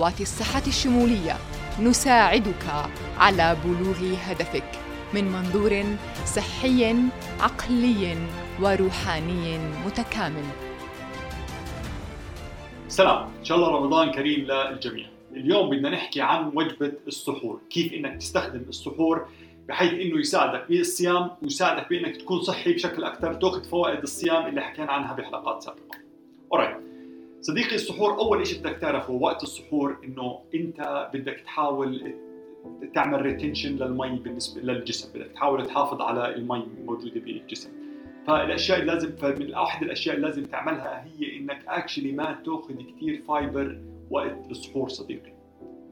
الصحة الشمولية نساعدك على بلوغ هدفك من منظور صحي عقلي وروحاني متكامل. سلام. إن شاء الله رمضان كريم للجميع. اليوم بدنا نحكي عن وجبة السحور كيف إنك تستخدم السحور بحيث إنه يساعدك بالصيام ويساعدك بانك تكون صحي بشكل أكثر تأخذ فوائد الصيام اللي حكينا عنها بحلقات سابقة. alright صديقي السحور أول شيء بدك تعرفه وقت السحور إنه أنت بدك تحاول تعمل retention للمي بالنسبة للجسم بدك تحاول تحافظ على المي الموجودة بالجسم. فالأشياء اللي لازم فمن أحد الأشياء اللي لازم تعملها هي إنك actually ما تأخذ كثير fiber وقت السحور صديقي.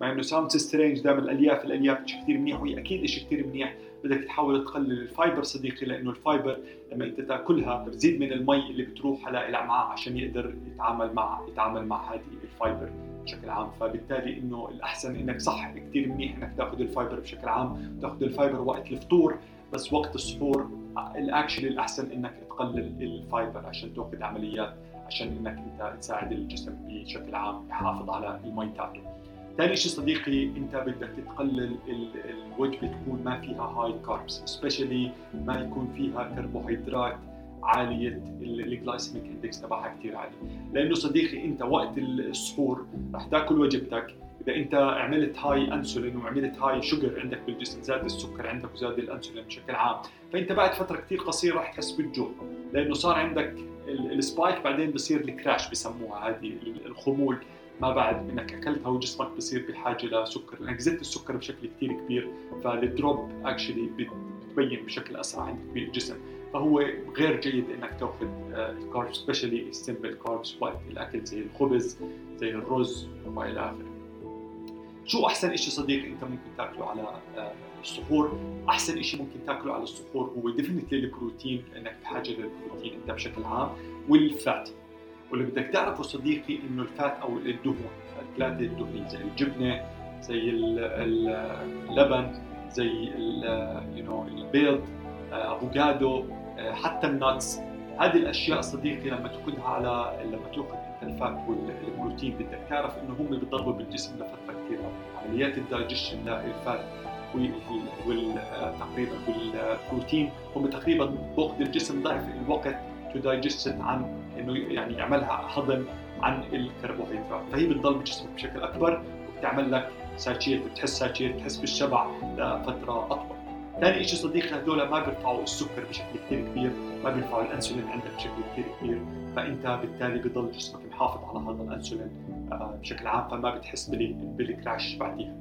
مع إنه sound strange دائما الالياف الألياف شيء كثير منيح وهي أكيد شيء كثير منيح بدك تحاول تقلل ال fiber صديقي لأنه ال fiber لما انت تأكلها بتزيد من المي اللي بتروح على الامعاء عشان يقدر يتعامل مع يتعامل مع هذه ال fiber بشكل عام. فبالتالي إنه الأحسن إنك صح كثير منيح إنك تأخذ ال fiber بشكل عام تأخذ ال fiber وقت الفطور بس وقت السحور الاكشن الأحسن إنك تقلل ال fiber عشان تأخذ عمليات عشان إنك أنت تساعد الجسم بشكل عام يحافظ على المي تاعته. ثاني شيء صديقي انت بدك تقلل الوجبه تكون ما فيها high carbs specially ما يكون فيها كربوهيدرات عالية ال glycemic index تبعها كثير عالي. لأنه صديقي انت وقت السحور رح تاكل وجبتك. إذا انت عملت high insulin وعملت high sugar عندك بالجسم زاد السكر عندك وزاد الانسولين بشكل عام فانت بعد فترة كثير قصيرة رح تحس بالجوع. لأنه صار عندك ال spike بعدين بصير ال crash بسموها هذه الخمول. ما بعد إنك اكلتها وجسمك بصير بحاجة لسكر. لانك زدت السكر بشكل كثير كبير فال drop actually بتبين بشكل أسرع عندك بالجسم فهو غير جيد إنك تأخذ ال carb specially simple carbs وقت الأكل زي الخبز زي الرز وإلى آخره. شو أحسن شيء صديقي أنت ممكن تأكله على السحور؟ أحسن شيء ممكن تأكله على السحور هو definitely البروتين لأنك بحاجه للبروتين أنت بشكل عام وال fat. واللي بدك تعرفه صديقي إنه ال fat أو الدهون. الاكلات الدهنيه زي الجبنة زي اللبن زي you البيض أفوكادو حتى ال nuts. هذه الأشياء صديقي لما تأخذها على لما تأخذ ال fat والبروتين بدك تعرف إنه هم بيضلوا بالجسم لفترة كثيرة. عمليات ال digestion لل fat تقريبا والبروتين هم تقريبا باخذ الجسم ضعف الوقت. to digest عن إنه يعني يعملها هضم عن الكربوهيدرات. فهي بتضل بجسمك بشكل أكبر وبتعمل لك satiety بتحس satiety بتحس بالشبع لفترة أطول. ثاني شيء صديقي هذول ما بيرفعوا السكر بشكل كثير كبير ما بيرفعوا الإنسولين عندك بشكل كثير كبير. فأنت بالتالي بضل جسمك محافظ على هذا الإنسولين بشكل عام فما بتحس بال crash بعديها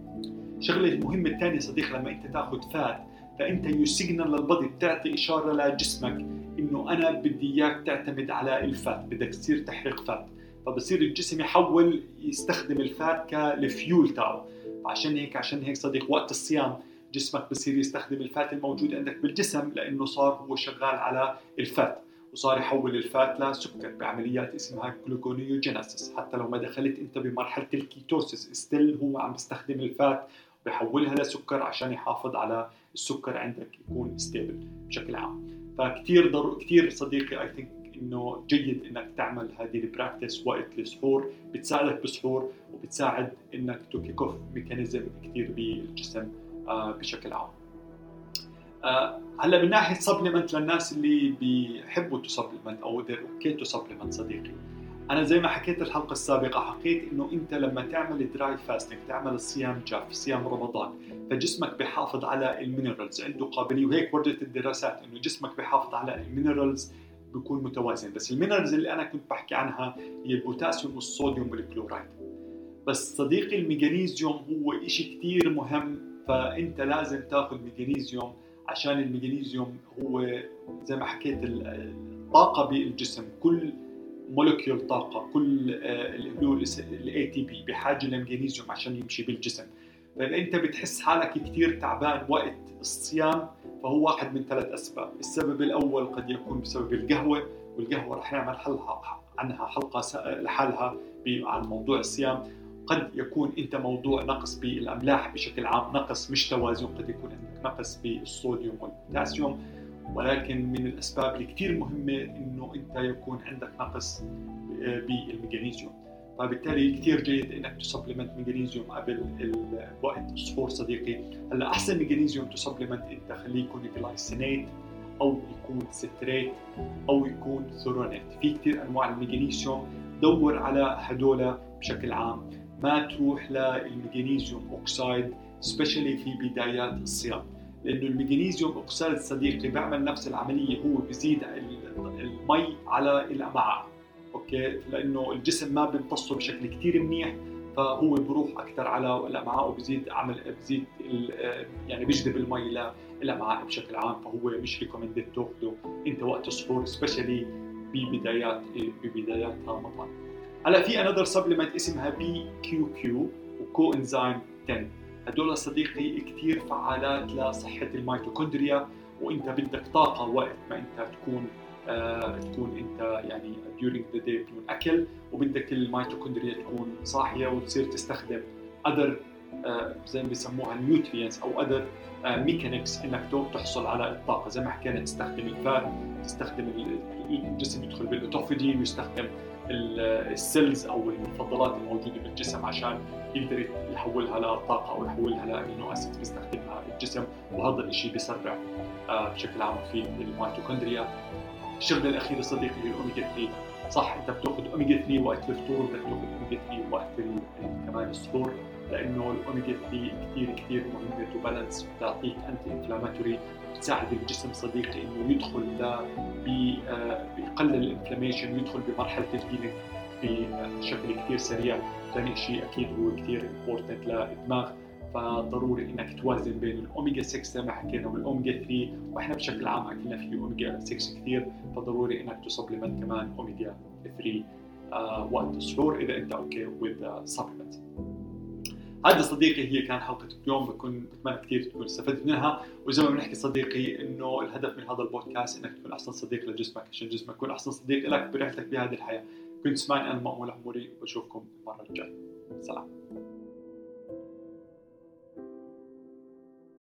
الشغله المهمه الثانية صديقي لما أنت تاخذ fat فأنت you signal لل body بتعطي إشارة لجسمك إنه أنا بدي إياك تعتمد على ال fat بدك تصير تحرق fat فبصير الجسم يحول يستخدم ال fat كال fuel تاعه. عشان هيك عشان هيك صديق وقت الصيام جسمك بصير يستخدم ال fat الموجود عندك بالجسم لأنه صار هو شغال على ال fat وصار يحول ال fat لسكر بعمليات اسمها gluconeogenesis حتى لو ما دخلت أنت بمرحلة ال ketosis still هو عم بيستخدم ال fat بحولها لسكر عشان يحافظ على السكر عندك يكون stable بشكل عام. فكتير ضر... كثير صديقي I think إنه جيد إنك تعمل هذه ال practice وقت السحور بتساعدك بالسحور وبتساعد إنك to kick off mechanism كثير بالجسم آه بشكل عام. آه هلأ من ناحية supplement للناس اللي بيحبوا to supplement أو they're okay to supplement صديقي. أنا زي ما حكيت الحلقة السابقة حكيت إنه أنت لما تعمل dry fasting تعمل الصيام جاف صيام رمضان فجسمك بيحافظ على ال minerals. عنده قابلية وهيك ورجت الدراسات إنه جسمك بيحافظ على ال minerals بيكون متوازن. بس ال minerals اللي أنا كنت بحكي عنها هي البوتاسيوم والصوديوم والكلورايد. بس صديقي المغنيسيوم هو إشي كتير مهم فأنت لازم تاخذ مغنيسيوم عشان المغنيسيوم هو زي ما حكيت الطاقة بالجسم. كل molecule طاقة كل ال ATP بحاجة للمغنيسيوم عشان يمشي بالجسم. فاذا أنت بتحس حالك كثير تعبان وقت الصيام فهو واحد من ثلاث أسباب. السبب الأول قد يكون بسبب القهوة والقهوة رح نعمل حلقه عنها حلقة لحالها عن موضوع الصيام. قد يكون أنت موضوع نقص بالأملاح بشكل عام نقص مش توازن قد يكون عندك نقص بالصوديوم والبوتاسيوم. ولكن من الأسباب اللي كثير مهمة إنه أنت يكون عندك نقص بالمغنيسيوم فبالتالي كثير جيد إنك ت supplement مغنيسيوم قبل وقت السحور صديقي. هلأ أحسن مغنيسيوم ت supplement أنت خليه يكون glycinate أو يكون citrate أو يكون threonate في كثير أنواع المغنيسيوم دور على هدول بشكل عام. ما تروح للمغنيسيوم oxide specially في بدايات الصيام. لأنه المغنيسيوم oxide صديقي بيعمل نفس العملية هو بزيد المي على الأمعاء. okay؟ لأنه الجسم ما بيمتصه بشكل كثير منيح فهو بروح أكثر على الامعاء وبزيد عمل بزيد يعني بيجذب المي للامعاء بشكل عام فهو مش recommended تاخذه أنت وقت السحور specially ببدايات ببدايات رمضان. هلأ في another supplement اسمها PQQ و coenzyme 10 هدول صديقي كثير فعالات لصحة الميتوكوندريا وأنت بدك طاقة وقت ما أنت تكون تكون أنت يعني during the day بدون أكل وبدك الميتوكوندريا تكون صاحية وتصير تستخدم other آه زي ما بيسموها ال nutrients أو other mechanics آه إنك تحصل على الطاقة زي ما حكينا تستخدم ال fat تستخدم الجسم يدخل بال autophagy ويستخدم ال cells أو الفضلات الموجودة بالجسم عشان يقدر يحولها لطاقة أو يحولها ل amino acid بيستخدمها الجسم وهذا الشيء بيسرع آه بشكل عام في الميتوكوندريا. الشغله الاخيره صديقي هي الاوميجا 3 صح أنت بتأخذ أوميجا 3 وقت الفطور بدك تاخذ أوميجا 3 وقت كمان السحور لأنه الأوميجا 3 كثير كثير مهمة to balance بتعطيك anti-inflammatory بتساعد الجسم صديقي إنه يدخل ل بيقلل ال inflammation ويدخل بمرحلة ال healing بشكل كثير سريع. ثاني شيء أكيد هو كثير important للدماغ. فضروري إنك توازن بين الأوميجا 6 زي ما حكينا والأوميجا 3 وإحنا بشكل عام اكلنا في أوميجا 6 كثير فضروري إنك ت supplement كمان أوميجا 3 آه وقت السحور إذا أنت okay with supplement هذا صديقي هي كان حلقة اليوم بكون بتمنى كثير تكون استفدت منها. وزي ما بنحكي صديقي إنه الهدف من هذا البودكاست إنك تكون أحسن صديق لجسمك عشان جسمك يكون أحسن صديق لك برحلتك بهذه الحياة. كنت اسمعني أنا مأمول عموري وبشوفكم المرة الجاية. سلام.